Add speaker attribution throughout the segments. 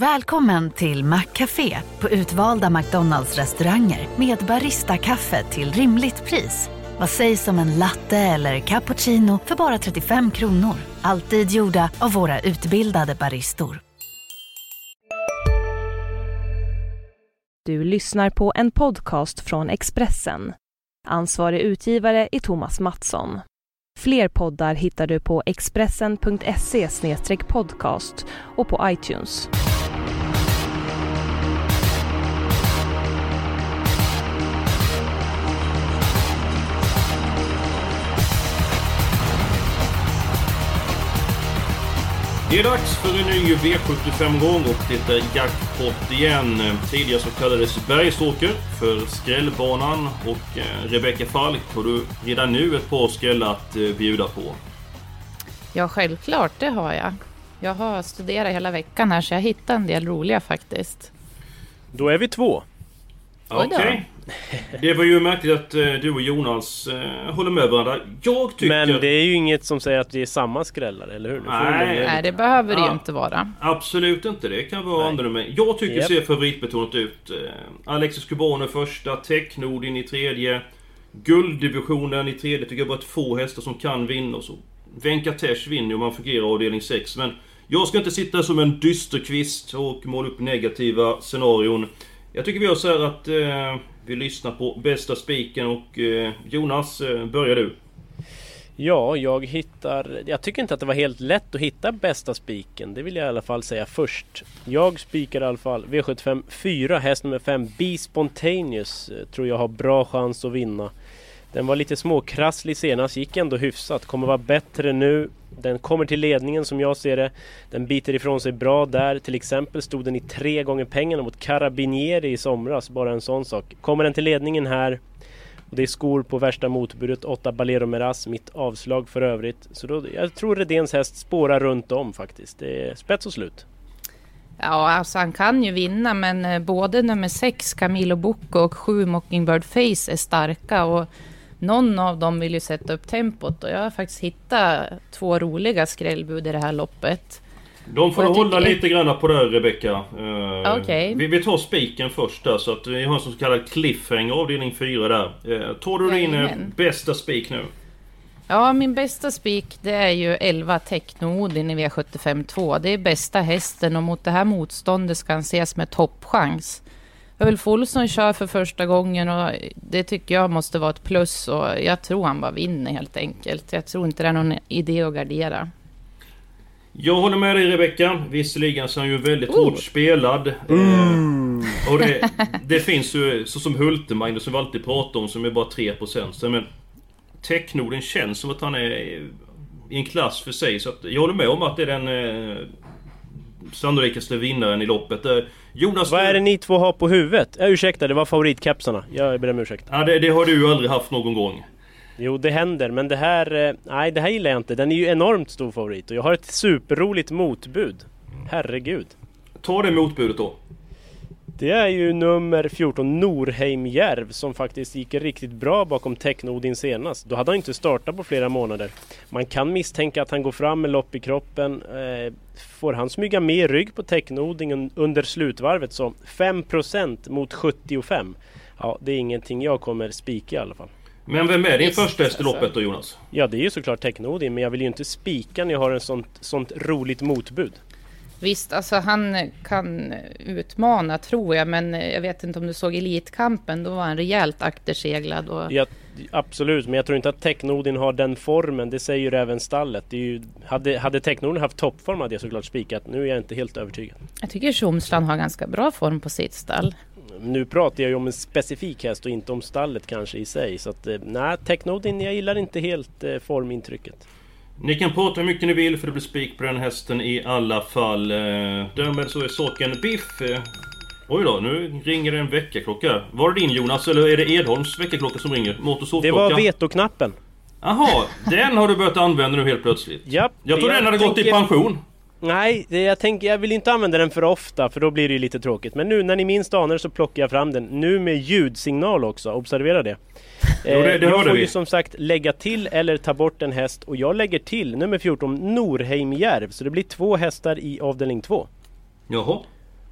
Speaker 1: Välkommen till Maccafé på utvalda McDonalds restauranger med Baristakaffe till rimligt pris. Vad sägs om en latte eller cappuccino för bara 35 kronor? Alltid gjorda av våra utbildade baristor.
Speaker 2: Du lyssnar på en podcast från Expressen. Ansvarig utgivare är Thomas Mattsson. Fler poddar hittar du på expressen.se podcast och på iTunes.
Speaker 3: Det är dags för en ny V75-gång och det är jackpot igen. Tidigare så kallades Bergsåker för skrällbanan och eh, Rebecka Falk har du redan nu ett par skrällar att eh, bjuda på.
Speaker 4: Ja, självklart, det har jag. Jag har studerat hela veckan här så jag hittade en del roliga faktiskt.
Speaker 5: Då är vi två.
Speaker 3: Okej. Okay. Det var ju märkligt att eh, du och Jonas eh, håller med varandra. Jag tycker...
Speaker 5: Men det är ju inget som säger att det är samma skrällar, eller hur?
Speaker 4: Nej, Nej det behöver det ju inte vara.
Speaker 3: Absolut inte. Det kan vara andra med. Jag tycker yep. ser favoritbetonat ut. Eh, Alexis Kubano första, Technodin i tredje. Gulddivisionen i tredje tycker jag bara att få hästar som kan vinna. Så Venkatesh vinner om man fungerar avdelning 6. Men jag ska inte sitta som en dysterkvist och måla upp negativa scenarion. Jag tycker vi gör så här att eh, vi lyssnar på bästa spiken och eh, Jonas, eh, börjar du.
Speaker 5: Ja, jag hittar... Jag tycker inte att det var helt lätt att hitta bästa spiken. Det vill jag i alla fall säga först. Jag spikar i alla fall V75 4, häst nummer 5, Be Spontaneous. Eh, tror jag har bra chans att vinna. Den var lite småkrasslig senast, gick ändå hyfsat. Kommer vara bättre nu. Den kommer till ledningen som jag ser det. Den biter ifrån sig bra där. Till exempel stod den i tre gånger pengarna mot Carabinieri i somras. Bara en sån sak. Kommer den till ledningen här och det är skor på värsta motbudet, 8 Balero Meras, mitt avslag för övrigt. Så då, jag tror Redéns häst spårar runt om faktiskt. Det är spets och slut.
Speaker 4: Ja, alltså han kan ju vinna, men eh, både nummer 6 Camilo Bocco och 7 Mockingbird Face är starka. Och någon av dem vill ju sätta upp tempot och jag har faktiskt hittat två roliga skrällbud i det här loppet.
Speaker 3: De får du hålla tycker... lite grann på det Rebecka.
Speaker 4: Uh, okay.
Speaker 3: vi, vi tar spiken först där så att vi har en så kallad cliffhanger avdelning 4 där. Uh, tar du din uh, bästa spik nu?
Speaker 4: Ja, min bästa spik det är ju 11 Techno-Odin i V75 2. Det är bästa hästen och mot det här motståndet ska han ses med toppchans. Ulf Olsson kör för första gången och det tycker jag måste vara ett plus och jag tror han bara vinner helt enkelt. Jag tror inte det är någon idé att gardera.
Speaker 3: Jag håller med dig Rebecka. Visserligen så är han ju väldigt oh. hårt spelad. Mm. Eh, och det, det, finns ju, så som Hultemark som vi alltid pratar om, som är bara 3%. Så, men Technoden känns som att han är i en klass för sig. Så att jag håller med om att det är den eh, sannolikaste vinnaren i loppet. Eh,
Speaker 5: Jonas... Vad är det ni två har på huvudet? Ja, ursäkta, det var favoritkepsarna. Jag ber om ursäkt.
Speaker 3: Ja, det, det, har du ju aldrig haft någon gång.
Speaker 5: Jo, det händer, men det här... Eh, nej, det här gillar jag inte. Den är ju enormt stor favorit och jag har ett superroligt motbud. Herregud.
Speaker 3: Ta det motbudet då.
Speaker 5: Det är ju nummer 14 Norheim Järv som faktiskt gick riktigt bra bakom Technodin senast. Då hade han inte startat på flera månader. Man kan misstänka att han går fram med lopp i kroppen. Eh, får han smyga med rygg på Technodingen under slutvarvet så 5% mot 75. Ja, det är ingenting jag kommer spika i alla fall.
Speaker 3: Men vem är din första häst i loppet då Jonas?
Speaker 5: Ja det är ju såklart Technodin men jag vill ju inte spika när jag har en sånt, sånt roligt motbud.
Speaker 4: Visst, alltså han kan utmana tror jag, men jag vet inte om du såg Elitkampen, då var han rejält akterseglad. Och...
Speaker 5: Ja, absolut, men jag tror inte att Technodin har den formen, det säger ju även stallet. Det ju, hade, hade Technodin haft toppform hade jag såklart spikat, nu är jag inte helt övertygad.
Speaker 4: Jag tycker Tjomsland har ganska bra form på sitt stall.
Speaker 5: Nu pratar jag ju om en specifik häst och inte om stallet kanske i sig. Så att, eh, nej, Technodin, jag gillar inte helt eh, formintrycket.
Speaker 3: Ni kan prata hur mycket ni vill för det blir spik på den hästen i alla fall. Eh, därmed så är saken biff. Eh, oj då, nu ringer det en väckarklocka. Var det din Jonas eller är det Edholms väckarklocka som ringer?
Speaker 5: Det var vetoknappen.
Speaker 3: Jaha, den har du börjat använda nu helt plötsligt?
Speaker 5: Japp.
Speaker 3: Jag trodde den hade tänker... gått i pension.
Speaker 5: Nej, jag, tänker, jag vill inte använda den för ofta för då blir det ju lite tråkigt. Men nu när ni minst anar så plockar jag fram den. Nu med ljudsignal också, observera det. Jo, det, det jag får vi. ju som sagt lägga till eller ta bort en häst och jag lägger till nummer 14 Norheim Järv. Så det blir två hästar i avdelning 2.
Speaker 3: Jaha.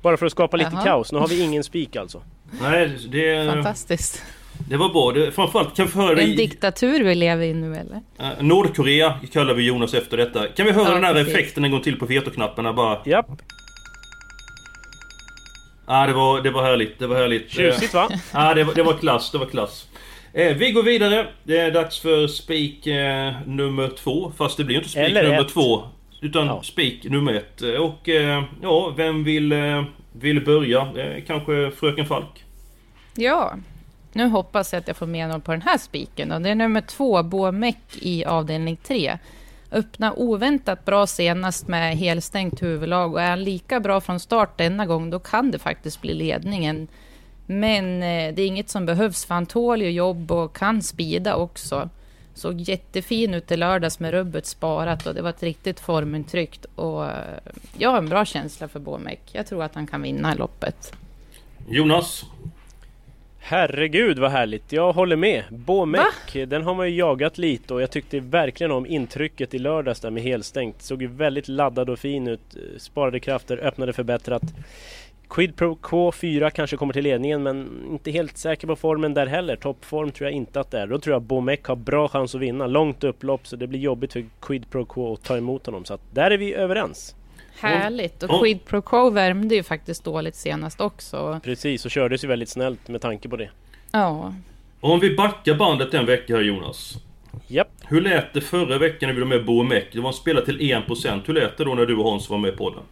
Speaker 5: Bara för att skapa lite Jaha. kaos. Nu har vi ingen spik alltså.
Speaker 3: Nej, det...
Speaker 4: Fantastiskt.
Speaker 3: Det var bra. Det, framförallt kan vi höra...
Speaker 4: En diktatur vi lever i nu eller?
Speaker 3: Uh, Nordkorea kallar vi Jonas efter detta. Kan vi höra ja, den här precis. effekten en gång till på vetoknapparna bara?
Speaker 5: Japp.
Speaker 3: Ja, ah, det, var, det var härligt. Det var härligt.
Speaker 5: Tjusigt va?
Speaker 3: Ja, ah, det, det var klass. Det var klass. Eh, vi går vidare. Det är dags för spik eh, nummer två. Fast det blir inte spik nummer ett. två. Utan ja. spik nummer ett. Och eh, ja, vem vill, eh, vill börja? Eh, kanske Fröken Falk?
Speaker 4: Ja, nu hoppas jag att jag får med någon på den här spiken. Det är nummer två, Bomek i avdelning tre. Öppna oväntat bra senast med helstängt huvudlag och är han lika bra från start denna gång, då kan det faktiskt bli ledningen. Men eh, det är inget som behövs, för han tål ju jobb och kan spida också. Såg jättefin ut i lördags med rubbet sparat och det var ett riktigt formintryck. Och eh, jag har en bra känsla för Bomek. Jag tror att han kan vinna loppet.
Speaker 3: Jonas?
Speaker 5: Herregud vad härligt! Jag håller med! Bomek, den har man ju jagat lite och jag tyckte verkligen om intrycket i lördags där med helstängt. Såg ju väldigt laddad och fin ut. Sparade krafter, öppnade förbättrat. Quid Pro K4 kanske kommer till ledningen men inte helt säker på formen där heller. Toppform tror jag inte att det är. Då tror jag Bomek har bra chans att vinna. Långt upplopp så det blir jobbigt för Quid Pro K att ta emot honom. Så att där är vi överens.
Speaker 4: Härligt! Och Quid Pro Quo värmde ju faktiskt dåligt senast också.
Speaker 5: Precis, och kördes ju väldigt snällt med tanke på det.
Speaker 4: Ja.
Speaker 3: Om vi backar bandet en vecka här Jonas.
Speaker 5: Japp.
Speaker 3: Hur lät det förra veckan när vi var med Bomek? Det var en spelare till 1%. Hur lät det då när du och Hans var med på den?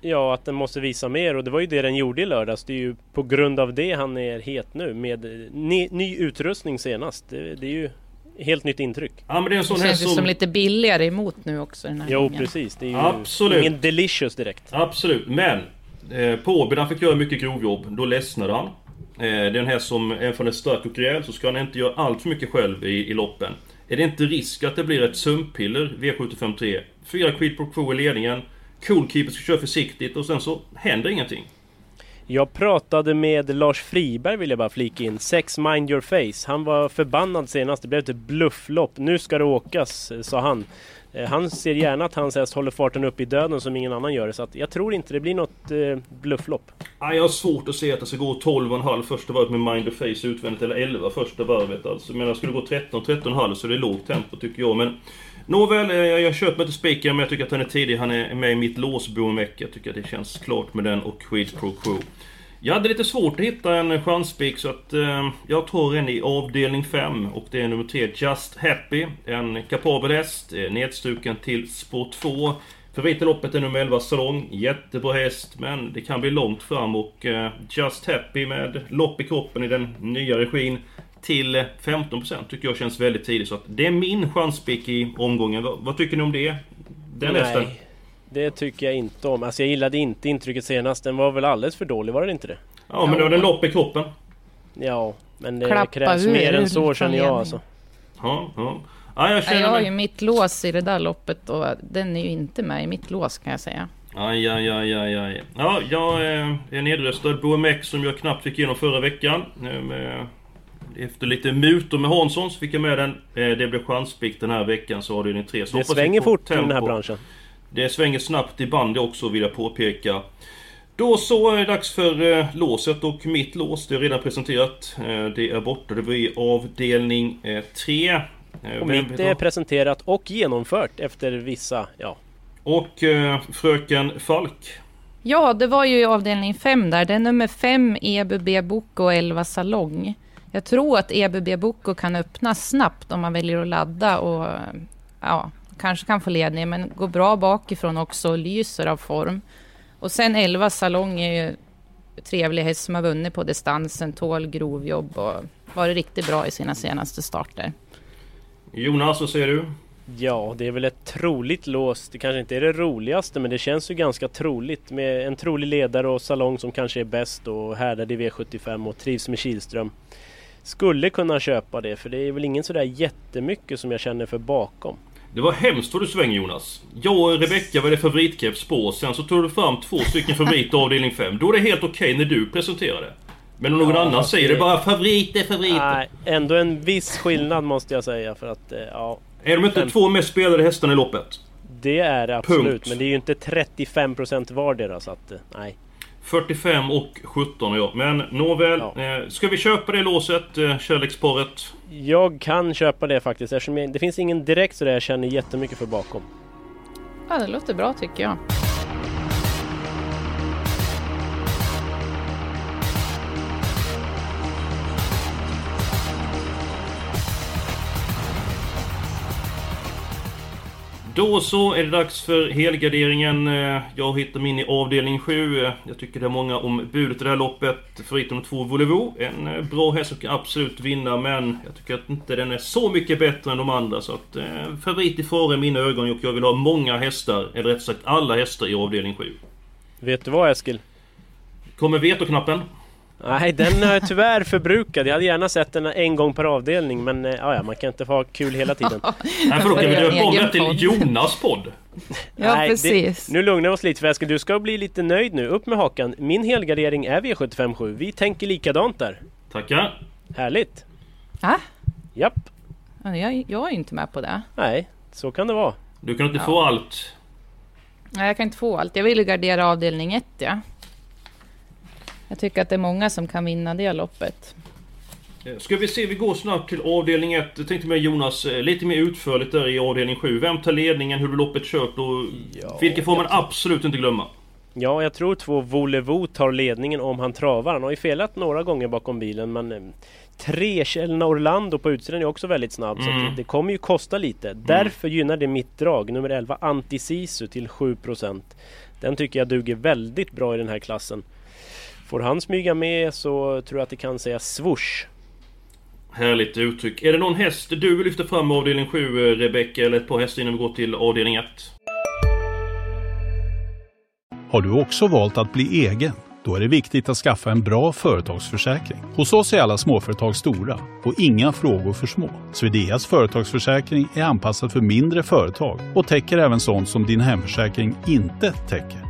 Speaker 5: Ja, att den måste visa mer och det var ju det den gjorde i lördags. Det är ju på grund av det han är het nu med ny, ny utrustning senast. Det, det är ju helt nytt intryck.
Speaker 3: Ja, men det är en sån
Speaker 4: det känns ju som... som lite billigare emot nu också den här
Speaker 5: Jo gången. precis, det är ju Absolut. ingen delicious direkt.
Speaker 3: Absolut, men eh, Påby fick göra mycket grovjobb, då ledsnade han. Eh, det är en häst som, även om den är stark och rejäl, så ska han inte göra allt för mycket själv i, i loppen. Är det inte risk att det blir ett sumpiller V753? Fyra Quid Pro Quo i ledningen. Coolkeeper ska köra försiktigt och sen så händer ingenting.
Speaker 5: Jag pratade med Lars Friberg vill jag bara flika in. Sex Mind Your Face. Han var förbannad senast. Det blev ett blufflopp. Nu ska det åkas, sa han. Eh, han ser gärna att hans häst håller farten upp i döden som ingen annan gör. Så att jag tror inte det blir något eh, blufflopp.
Speaker 3: jag har svårt att se att det ska gå 12,5 första varvet med Mind Your Face utvändigt. Eller 11 första varvet alltså. Men skulle det gå 13, 13,5 så är det lågt tempo tycker jag. Men Nåväl, eh, jag köper inte spiken men jag tycker att han är tidig. Han är med i mitt låsbomeck. Jag tycker att det känns klart med den och Creed Pro Quo. Jag hade lite svårt att hitta en eh, chanspik så att eh, jag tar en i avdelning 5 och det är nummer 3 Just Happy. En kapabel häst, eh, nedstuken nedstruken till spår 2. Favorit i loppet är nummer 11 Salong. Jättebra häst men det kan bli långt fram och eh, Just Happy med lopp i kroppen i den nya regin till 15% tycker jag känns väldigt tidigt. Så att det är min chanspick i omgången. Vad, vad, tycker ni om det? Den
Speaker 5: Nej, hästen? det tycker jag inte om. Alltså jag gillade inte intrycket senast. Den var väl alldeles för dålig, var den inte det?
Speaker 3: Ja, men då har den lopp i kroppen.
Speaker 5: Ja, men det Klappa krävs mer än så känner jag alltså.
Speaker 3: Ja, ja.
Speaker 4: Ja, jag, känner jag har ju mitt lås i det där loppet och den är ju inte med i mitt lås kan jag säga.
Speaker 3: Aj, aj, aj, aj, aj. Ja, jag är nedröstad. BMX som jag knappt fick igenom förra veckan. Efter lite mutor med Hansson så fick jag med den. Eh, det blev chanspick den här veckan så har du din tre. Så
Speaker 5: det svänger fort i den här branschen.
Speaker 3: Det svänger snabbt i bandy också vill jag påpeka. Då så är det dags för eh, låset och mitt lås, det är redan presenterat. Eh, det är borta, det blir avdelning 3. Eh,
Speaker 5: och mitt är presenterat och genomfört efter vissa, ja.
Speaker 3: Och eh, Fröken Falk?
Speaker 4: Ja, det var ju avdelning 5 där. Det är nummer 5 EBB Bok och 11 Salong. Jag tror att EBB Boko kan öppna snabbt om man väljer att ladda och ja, kanske kan få ledning, men går bra bakifrån också och lyser av form. Och sen 11 Salong är ju trevlig häst som har vunnit på distansen, tål grovjobb och varit riktigt bra i sina senaste starter.
Speaker 3: Jonas, vad säger du?
Speaker 5: Ja, det är väl ett troligt lås. Det kanske inte är det roligaste, men det känns ju ganska troligt med en trolig ledare och salong som kanske är bäst och härdad i V75 och trivs med Kihlström skulle kunna köpa det för det är väl ingen sådär jättemycket som jag känner för bakom.
Speaker 3: Det var hemskt vad du svänger Jonas. Jag och Rebecka var det favoritkeps på. Sen så tog du fram två stycken favoriter avdelning 5. Då är det helt okej okay när du presenterar det. Men om någon ja, annan säger det bara favoriter, favoriter. Nej,
Speaker 5: ändå en viss skillnad måste jag säga för att, eh, ja.
Speaker 3: Är de inte fem... två mest spelade hästarna i loppet?
Speaker 5: Det är det absolut, Punkt. men det är ju inte 35% vardera så att, eh, nej.
Speaker 3: 45 och 17 ja. Men nåväl, ja. eh, ska vi köpa det låset, eh, kärleksparet?
Speaker 5: Jag kan köpa det faktiskt eftersom jag, det finns ingen direkt så där jag känner jättemycket för bakom.
Speaker 4: Ja, det låter bra tycker jag.
Speaker 3: Då så är det dags för helgarderingen. Eh, jag hittar min i avdelning 7. Jag tycker det är många om budet i det här loppet. Förutom två Volevo. En eh, bra häst som kan absolut vinna men jag tycker att inte den är så mycket bättre än de andra. Så att eh, favorit i fara i mina ögon och jag vill ha många hästar. Eller rätt sagt alla hästar i avdelning 7.
Speaker 5: Vet du vad Eskil?
Speaker 3: Kommer vetoknappen?
Speaker 5: Nej, den är tyvärr förbrukad. Jag hade gärna sett den en gång per avdelning men eh, ja, man kan inte få ha kul hela tiden.
Speaker 3: Nej, för då kan vi döpa om till Jonas podd.
Speaker 4: Ja, Nej, precis.
Speaker 5: Det, nu lugnar vi oss lite för du ska bli lite nöjd nu. Upp med hakan. Min helgardering är V757. Vi tänker likadant där.
Speaker 3: Tackar.
Speaker 5: Härligt.
Speaker 4: Ah?
Speaker 5: Japp.
Speaker 4: Jag, jag är inte med på det.
Speaker 5: Nej, så kan det vara.
Speaker 3: Du kan inte ja. få allt.
Speaker 4: Nej, jag kan inte få allt. Jag vill gardera avdelning 1, ja. Jag tycker att det är många som kan vinna det loppet.
Speaker 3: Eh, ska vi se, vi går snabbt till avdelning 1. Jag tänkte med Jonas, eh, lite mer utförligt där i avdelning 7. Vem tar ledningen, hur loppet kört och ja, vilka får man absolut inte glömma?
Speaker 5: Ja, jag tror två Volevo tar ledningen om han travar. Han har ju felat några gånger bakom bilen men eh, Tre Kjellna Orlando på utsidan är också väldigt snabb mm. så det, det, kommer ju kosta lite. Mm. Därför gynnar det mitt drag, nummer 11 Antisisu till 7%. Den tycker jag duger väldigt bra i den här klassen. Får han smyga med så tror jag att det kan säga swoosh.
Speaker 3: Härligt uttryck. Är det någon häst du vill lyfta fram avdelning 7 Rebecka eller ett par hästar innan vi går till avdelning 1?
Speaker 6: Har du också valt att bli egen? Då är det viktigt att skaffa en bra företagsförsäkring. Hos oss är alla småföretag stora och inga frågor för små. Swedeas företagsförsäkring är anpassad för mindre företag och täcker även sånt som din hemförsäkring inte täcker.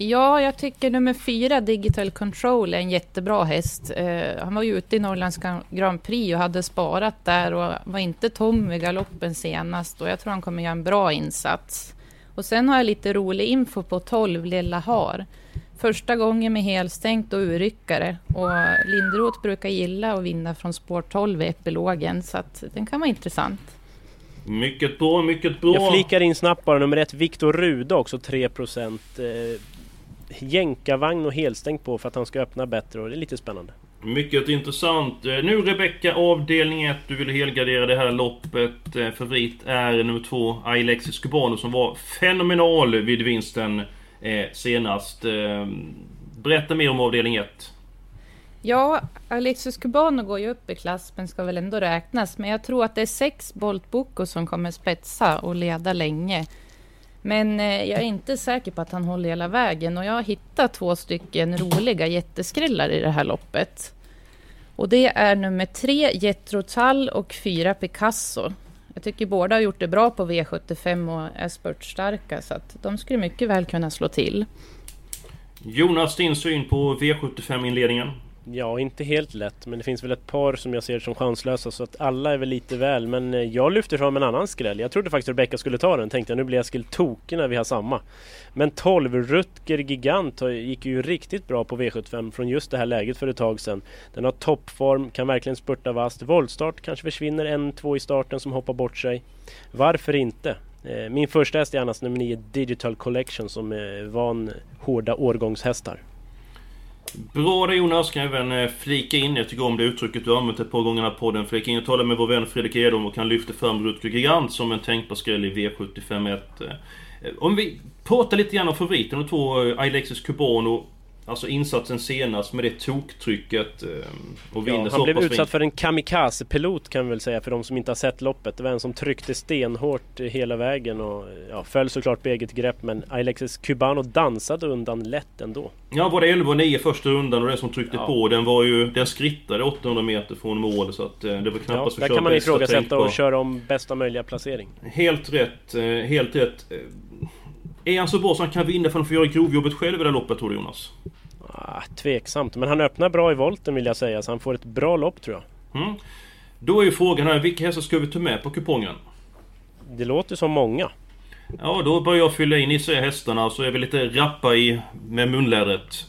Speaker 4: Ja, jag tycker nummer fyra, Digital Control, är en jättebra häst. Eh, han var ju ute i Norrlands Grand Prix och hade sparat där och var inte tom vid galoppen senast och jag tror han kommer göra en bra insats. Och sen har jag lite rolig info på 12, Lilla Har. Första gången med helstängt och urryckare och Lindroth brukar gilla att vinna från spår 12 i epilogen så att den kan vara intressant.
Speaker 3: Mycket bra, mycket bra.
Speaker 5: Jag flikar in snabbt bara nummer ett, Viktor Rude också 3 procent. Eh, jänkarvagn och helstängt på för att han ska öppna bättre och det är lite spännande.
Speaker 3: Mycket intressant. Eh, nu Rebecka, avdelning 1. Du vill helgardera det här loppet. Eh, favorit är nummer 2, Alexis Cubano som var fenomenal vid vinsten eh, senast. Berätta mer om avdelning 1.
Speaker 4: Ja, Alexis Cubano går ju upp i klass men ska väl ändå räknas. Men jag tror att det är sex Bolt Boko som kommer spetsa och leda länge. Men eh, jag är inte säker på att han håller hela vägen och jag har hittat två stycken roliga jätteskrällar i det här loppet. Och det är nummer tre Jetro Tall och fyra Picasso. Jag tycker båda har gjort det bra på V75 och är spurtstarka så att de skulle mycket väl kunna slå till.
Speaker 3: Jonas, din syn på V75-inledningen?
Speaker 5: Ja, inte helt lätt, men det finns väl ett par som jag ser som chanslösa så att alla är väl lite väl. Men eh, jag lyfter fram en annan skräll. Jag trodde faktiskt Rebecka skulle ta den, tänkte jag nu blir Eskil tokig när vi har samma. Men 12 Rutger Gigant gick ju riktigt bra på V75 från just det här läget för ett tag sedan. Den har toppform, kan verkligen spurta vast. Voltstart kanske försvinner en, två i starten som hoppar bort sig. Varför inte? Eh, min första häst är annars nummer 9 Digital Collection som eh, är van hårda årgångshästar.
Speaker 3: Bra det Jonas, kan även eh, flika in, jag tycker om det uttrycket du har använt ett par gånger i den här podden. Flika in Jag talade med vår vän Fredrik Edholm och han lyfte fram Rutger Gigant som en tänkbar skräll i V751. Eh, om vi pratar lite grann om favoriten, de två eh, Alexis Cubano. Alltså insatsen senast med det toktrycket eh, och vinner
Speaker 5: ja, Han blev utsatt för en kamikaze-pilot kan vi väl säga för de som inte har sett loppet. Det var en som tryckte stenhårt hela vägen och ja, föll såklart på eget grepp men Alexis Cubano dansade undan lätt ändå.
Speaker 3: Ja, var det 11 och 9 första rundan och den som tryckte
Speaker 5: Ja.
Speaker 3: på den var ju... Den skrittade 800 meter från mål så att eh, det var
Speaker 5: Ja,
Speaker 3: knappast
Speaker 5: där
Speaker 3: att köra
Speaker 5: kan man ifrågasätta och köra om bästa möjliga placering.
Speaker 3: Helt rätt, eh, helt rätt. Är han så bra så han kan vinna för att han får göra grovjobbet själv i det här loppet tror du Jonas?
Speaker 5: Ah, tveksamt, men han öppnar bra i volten vill jag säga så han får ett bra lopp tror jag.
Speaker 3: Mm. Då är ju frågan här, vilka hästar ska vi ta med på kupongen?
Speaker 5: Det låter som många.
Speaker 3: Ja, då börjar jag fylla in i sig hästarna så är vi lite rappa i med munlädret.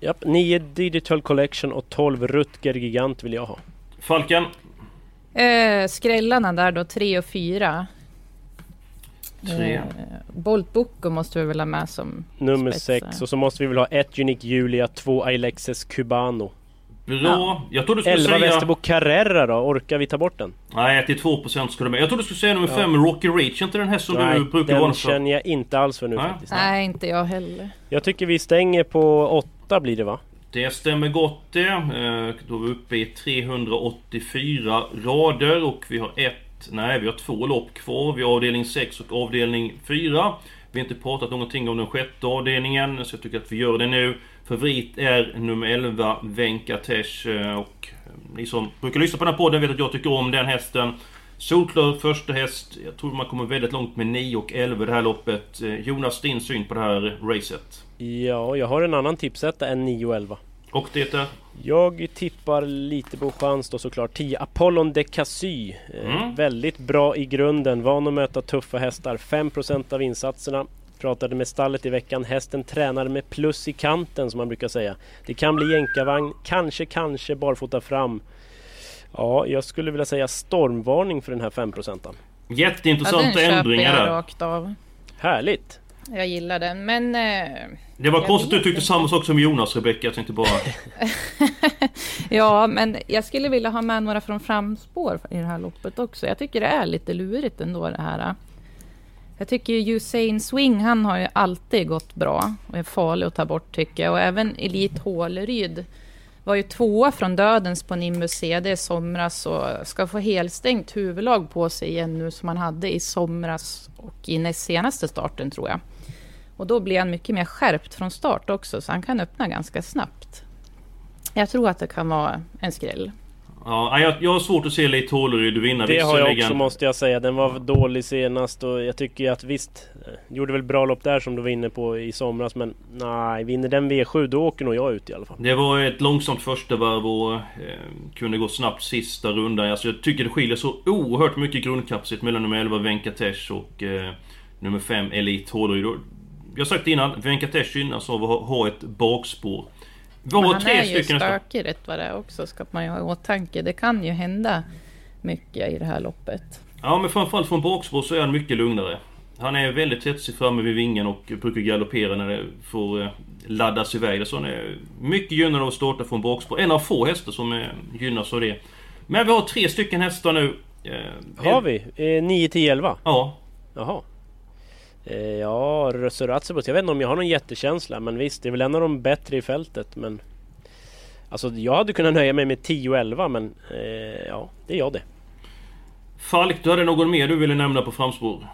Speaker 5: Japp, 9 Digital Collection och 12 Rutger Gigant vill jag ha.
Speaker 3: Falken,
Speaker 4: Eh, skrällarna där då, tre och fyra.
Speaker 3: Tre.
Speaker 4: Eh, Bolt Bocco måste vi väl ha med som
Speaker 5: Nummer
Speaker 4: spetsar.
Speaker 5: 6 och så måste vi väl ha 1 Unique Julia, 2 Alexis Cubano.
Speaker 3: Bra. Jag trodde du skulle
Speaker 5: 11
Speaker 3: säga...
Speaker 5: Västerbo Carrera då, orkar vi ta bort den?
Speaker 3: Nej, 82% skulle du med. Jag trodde du skulle säga nummer 5, Rocky Reach. inte den häst som
Speaker 5: Nej,
Speaker 3: du brukar
Speaker 5: den
Speaker 3: vara för?
Speaker 5: känner jag inte alls för nu
Speaker 3: Nej.
Speaker 5: faktiskt.
Speaker 4: Nej, inte jag heller.
Speaker 5: Jag tycker vi stänger på 8 blir det va?
Speaker 3: Det stämmer gott det. Eh, Då är vi uppe i 384 rader och vi har ett... Nej, vi har två lopp kvar. Vi har avdelning 6 och avdelning 4. Vi har inte pratat någonting om den sjätte avdelningen, så jag tycker att vi gör det nu. Favorit är nummer 11, Venkatesh. Eh, och eh, ni som brukar lyssna på den här podden vet att jag tycker om den hästen. Solklar första häst. Jag tror man kommer väldigt långt med 9 och 11 i det här loppet. Eh, Jonas, din syn på det här racet?
Speaker 5: Ja, jag har en annan tipsetta än 9 och 11.
Speaker 3: Och det är?
Speaker 5: Jag tippar lite på chans då såklart. 10 Apollon de Cassy. Eh,
Speaker 3: Mm.
Speaker 5: Väldigt bra i grunden, van att möta tuffa hästar. 5% av insatserna. Pratade med stallet i veckan. Hästen tränar med plus i kanten som man brukar säga. Det kan bli jänkarvagn, kanske, kanske barfota fram. Ja, jag skulle vilja säga stormvarning för den här 5%.
Speaker 4: Ja,
Speaker 3: Jätteintressanta
Speaker 4: köper
Speaker 3: ändringar där.
Speaker 4: rakt av.
Speaker 5: Härligt!
Speaker 4: Jag gillar den, men... Eh,
Speaker 3: Det var konstigt att du tyckte samma sak som Jonas, Rebecka. Jag tänkte bara...
Speaker 4: ja, men jag skulle vilja ha med några från framspår i det här loppet också. Jag tycker det är lite lurigt ändå det här. Jag tycker ju Usain Swing, han har ju alltid gått bra och är farlig att ta bort tycker jag. Och även Elit Håleryd var ju tvåa från dödens på Nimbus CD i somras och ska få helstängt huvudlag på sig igen nu som han hade i somras och i näst senaste starten tror jag. Och då blir han mycket mer skärpt från start också så han kan öppna ganska snabbt. Jag tror att det kan vara en skräll.
Speaker 3: Ja, jag, jag har svårt att se Late Håleryd vinna
Speaker 5: Det har jag också måste jag säga. Den var dålig senast och jag tycker att visst, eh, gjorde väl bra lopp där som du var inne på i somras men nej, vinner den V7 då åker nog jag ut i alla fall.
Speaker 3: Det var ett långsamt första varv och eh, kunde gå snabbt sista rundan. Alltså jag tycker det skiljer så oerhört mycket grundkapacitet mellan nummer 11 Venkatesh och eh, nummer 5 Elite Håleryd. Jag har sagt innan, Venkatesh gynnas av att ha, ett bakspår. Vi
Speaker 4: Men han
Speaker 3: tre
Speaker 4: är ju stökig rätt vad det är också, ska man ju ha i åtanke. Det kan ju hända mycket i det här loppet.
Speaker 3: Ja men framförallt från bakspår så är han mycket lugnare. Han är väldigt hetsig framme vid vingen och brukar galoppera när det får eh, laddas iväg. Så han är mycket gynnad av att starta från bakspår. En av få hästar som eh, gynnas av det. Men vi har tre stycken hästar nu. Eh,
Speaker 5: Har vi? Eh, 9, 10, 11?
Speaker 3: Ja.
Speaker 5: Jaha. Eh, ja, Rösse Ratsebot. Jag vet inte om jag har någon jättekänsla men visst, det är väl en av de bättre i fältet men... Alltså jag hade kunnat nöja mig med 10 och 11 men... Eh, ja, det är jag det.
Speaker 3: Falk, du hade någon mer du ville nämna på framspår?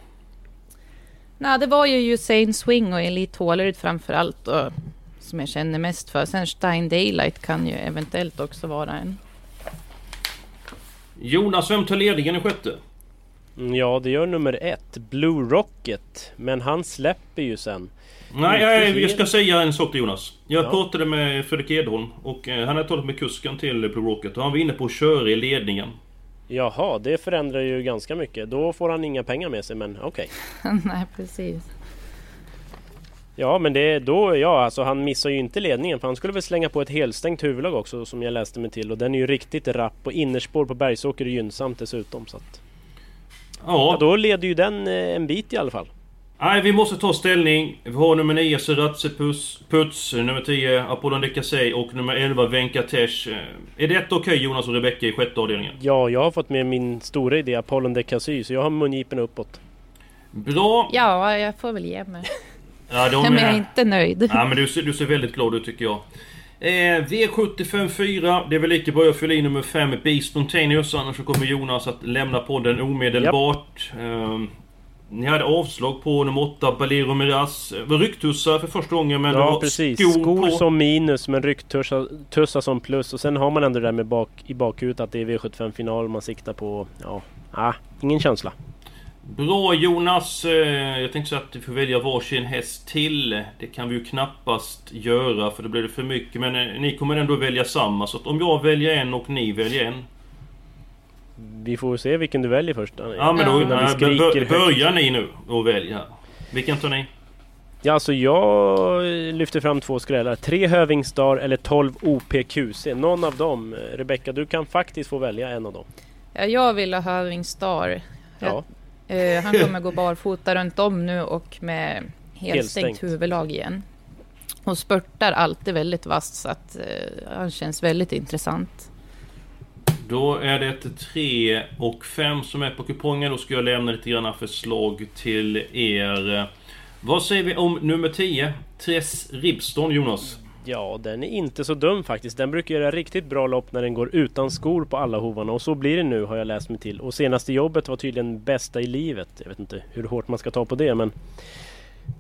Speaker 4: Nej, det var ju Usain Swing och Elite Håleryd framför allt. Och, som jag känner mest för. Sen Stein Daylight kan ju eventuellt också vara en.
Speaker 3: Jonas, vem tar ledningen i sjätte?
Speaker 5: Mm, Ja, det gör nummer ett, Blue Rocket. Men han släpper ju sen.
Speaker 3: Nej, jag, jag ska säga en sak till Jonas. Jag
Speaker 5: Ja.
Speaker 3: pratade med Fredrik Edholm och eh, han hade talat med kusken till Blue Rocket och han var inne på att köra i ledningen.
Speaker 5: Jaha, det förändrar ju ganska mycket. Då får han inga pengar med sig, men okej.
Speaker 4: Nej, precis.
Speaker 5: Ja, men det då, ja, alltså han missar ju inte ledningen för han skulle väl slänga på ett helstängt huvudlag också som jag läste mig till och den är ju riktigt rapp och innerspår på Bergsåker är gynnsamt dessutom så att, ja,
Speaker 3: Ja,
Speaker 5: då leder ju den eh, en bit i alla fall.
Speaker 3: nej vi måste ta ställning. Vi har nummer 9 Seratse Puss, Puts, nummer 10 Apollon de Cassey och nummer 11 Venkatesh. Eh, Är det okej Jonas och Rebecka i sjätte avdelningen?
Speaker 5: Ja, jag har fått med min stora idé Apollon de Cassy så jag har mungipen uppåt.
Speaker 3: Bra!
Speaker 4: Ja, jag får väl ge mig. Ja, de men jag är inte nöjd.
Speaker 3: Ja, men du, ser, du ser väldigt glad ut tycker jag. Eh, V75 4. Det är väl lika bra jag fyller i nummer 5 Be Spontaneous. Annars så kommer Jonas att lämna podden omedelbart. Yep. Eh, ni hade avslag på nummer 8, Balero Miraz. Rycktussar för första gången men
Speaker 5: Ja det var precis. Skor, skor på. som minus men rycktussar som plus. Och sen har man ändå det där med bak, i bakhuvudet att det är V75 final man siktar på. Ja, ah, ingen känsla.
Speaker 3: Bra Jonas! Eh, jag tänkte så att du får välja varsin häst till. Det kan vi ju knappast göra för då blir det för mycket. Men eh, ni kommer ändå välja samma. Så att om jag väljer en och ni väljer en.
Speaker 5: Vi får se vilken du väljer först.
Speaker 3: Ja men då ja. Bör, börjar ni nu och välja. Vilken tar ni?
Speaker 5: Ja, alltså jag lyfter fram två skrällar. Tre Hövingstar eller 12 OPQC. Någon av dem. Rebecka, du kan faktiskt få välja en av dem.
Speaker 4: Ja, jag vill ha Hövingstar. Ja. Uh, han kommer gå barfota runt om nu och med helstängt huvudlag igen. Och spurtar alltid väldigt vasst så att uh, han känns väldigt intressant.
Speaker 3: Då är det 3 och 5 som är på kupongen. Då ska jag lämna lite grann förslag till er. Vad säger vi om nummer 10? Tress Ribston, Jonas?
Speaker 5: Ja, den är inte så dum faktiskt. Den brukar göra riktigt bra lopp när den går utan skor på alla hovarna och så blir det nu har jag läst mig till. Och senaste jobbet var tydligen bästa i livet. Jag vet inte hur hårt man ska ta på det men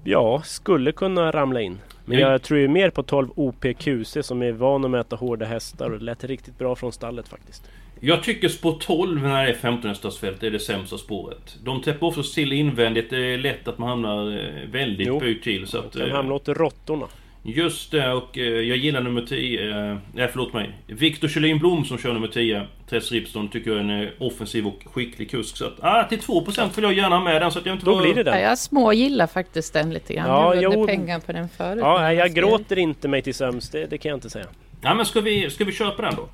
Speaker 5: Ja, skulle kunna ramla in. Men jag tror ju mer på 12 OPQC som är van att möta hårda hästar och det lät riktigt bra från stallet faktiskt.
Speaker 3: Jag tycker spår 12 när det är 15 hästarsfält är det sämsta spåret. De täpper också till invändigt. Det är lätt att man hamnar eh, väldigt böjt till. Så att,
Speaker 5: kan hamna åt råttorna.
Speaker 3: Just det, och eh, jag gillar nummer 10. Eh, nej, förlåt mig. Viktor Kjellin Blom som kör nummer 10. Tess Ripston tycker jag är en offensiv och skicklig kusk. Så att, ah, till 2% vill jag gärna med den. Så att jag inte
Speaker 5: Då blir det den.
Speaker 4: Ja, jag smågillar faktiskt den lite grann. Ja, jag jo... pengar på den förut.
Speaker 5: Ja, jag gråter inte mig till sömns. Det, det, kan jag inte säga.
Speaker 3: Ja, men ska vi, ska vi köpa den då?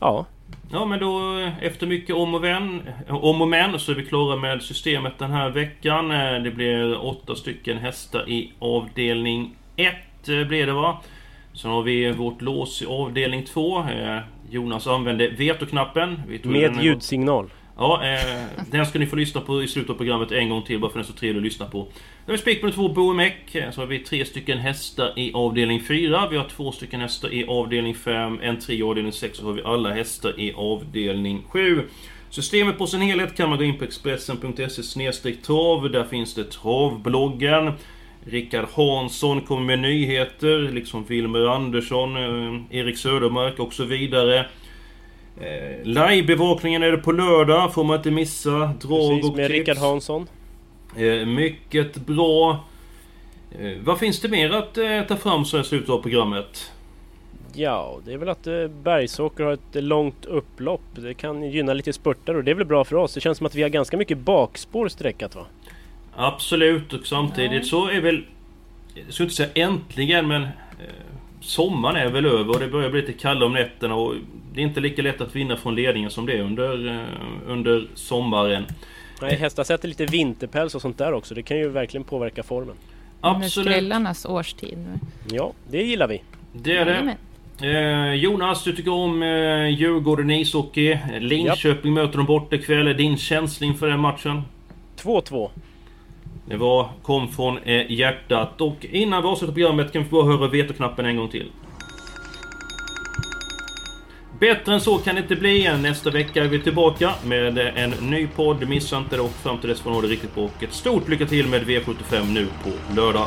Speaker 5: Ja.
Speaker 3: Ja men då efter mycket om och, vän, om och men så är vi klara med systemet den här veckan. Eh, det blir åtta stycken hästar i avdelning 1 blir det va. Sen har vi vårt lås i avdelning 2. Eh, Jonas använde vetoknappen.
Speaker 5: Med ljudsignal.
Speaker 3: Ja, eh, den ska ni få lyssna på i slutet av programmet en gång till bara för den är så trevlig att lyssna på. Då har vi spik på två Boemek. Eh, så har vi tre stycken hästar i avdelning 4. Vi har två stycken hästar i avdelning 5. En tre i avdelning 6. Så har vi alla hästar i avdelning 7. Systemet på sin helhet kan man gå in på Expressen.se trav. Där finns det travbloggen. Rickard Hansson kommer med nyheter, liksom Wilmer Andersson, eh, Erik Södermark och så vidare. Eh, Live-bevakningen är det på lördag, får man inte missa. Drag
Speaker 5: Precis, och med tips. Rickard Hansson.
Speaker 3: Eh, mycket bra. Vad finns det mer att ta fram så i slutet av programmet?
Speaker 5: Ja, det är väl att Bergsåker har ett långt upplopp. Det kan gynna lite spurtar och det är väl bra för oss. Det känns som att vi har ganska mycket bakspår sträckat va?
Speaker 3: Absolut och samtidigt ja. så är väl... Jag ska inte säga äntligen men... Eh, sommaren är väl över och det börjar bli lite kallare om nätterna och det är inte lika lätt att vinna från ledningen som det är under, eh, under sommaren.
Speaker 5: Nej, hästar sätter lite vinterpäls och sånt där också. Det kan ju verkligen påverka formen.
Speaker 4: Absolut. Skrällarnas årstid.
Speaker 5: Ja, det gillar vi.
Speaker 3: Det är det. Eh, Jonas, du tycker om eh, Djurgården ishockey. Linköping Japp. möter de borta ikväll. Din känsla inför den matchen?
Speaker 5: 2-2.
Speaker 3: Det var, kom från eh, hjärtat. Och innan vi avslutar programmet kan vi bara höra vetoknappen en gång till. Bättre än så kan det inte bli. Nästa vecka är vi tillbaka med en ny podd. Missa inte det och fram till dess får ni ha det riktigt bra. Och ett stort lycka till med V75 nu på lördag.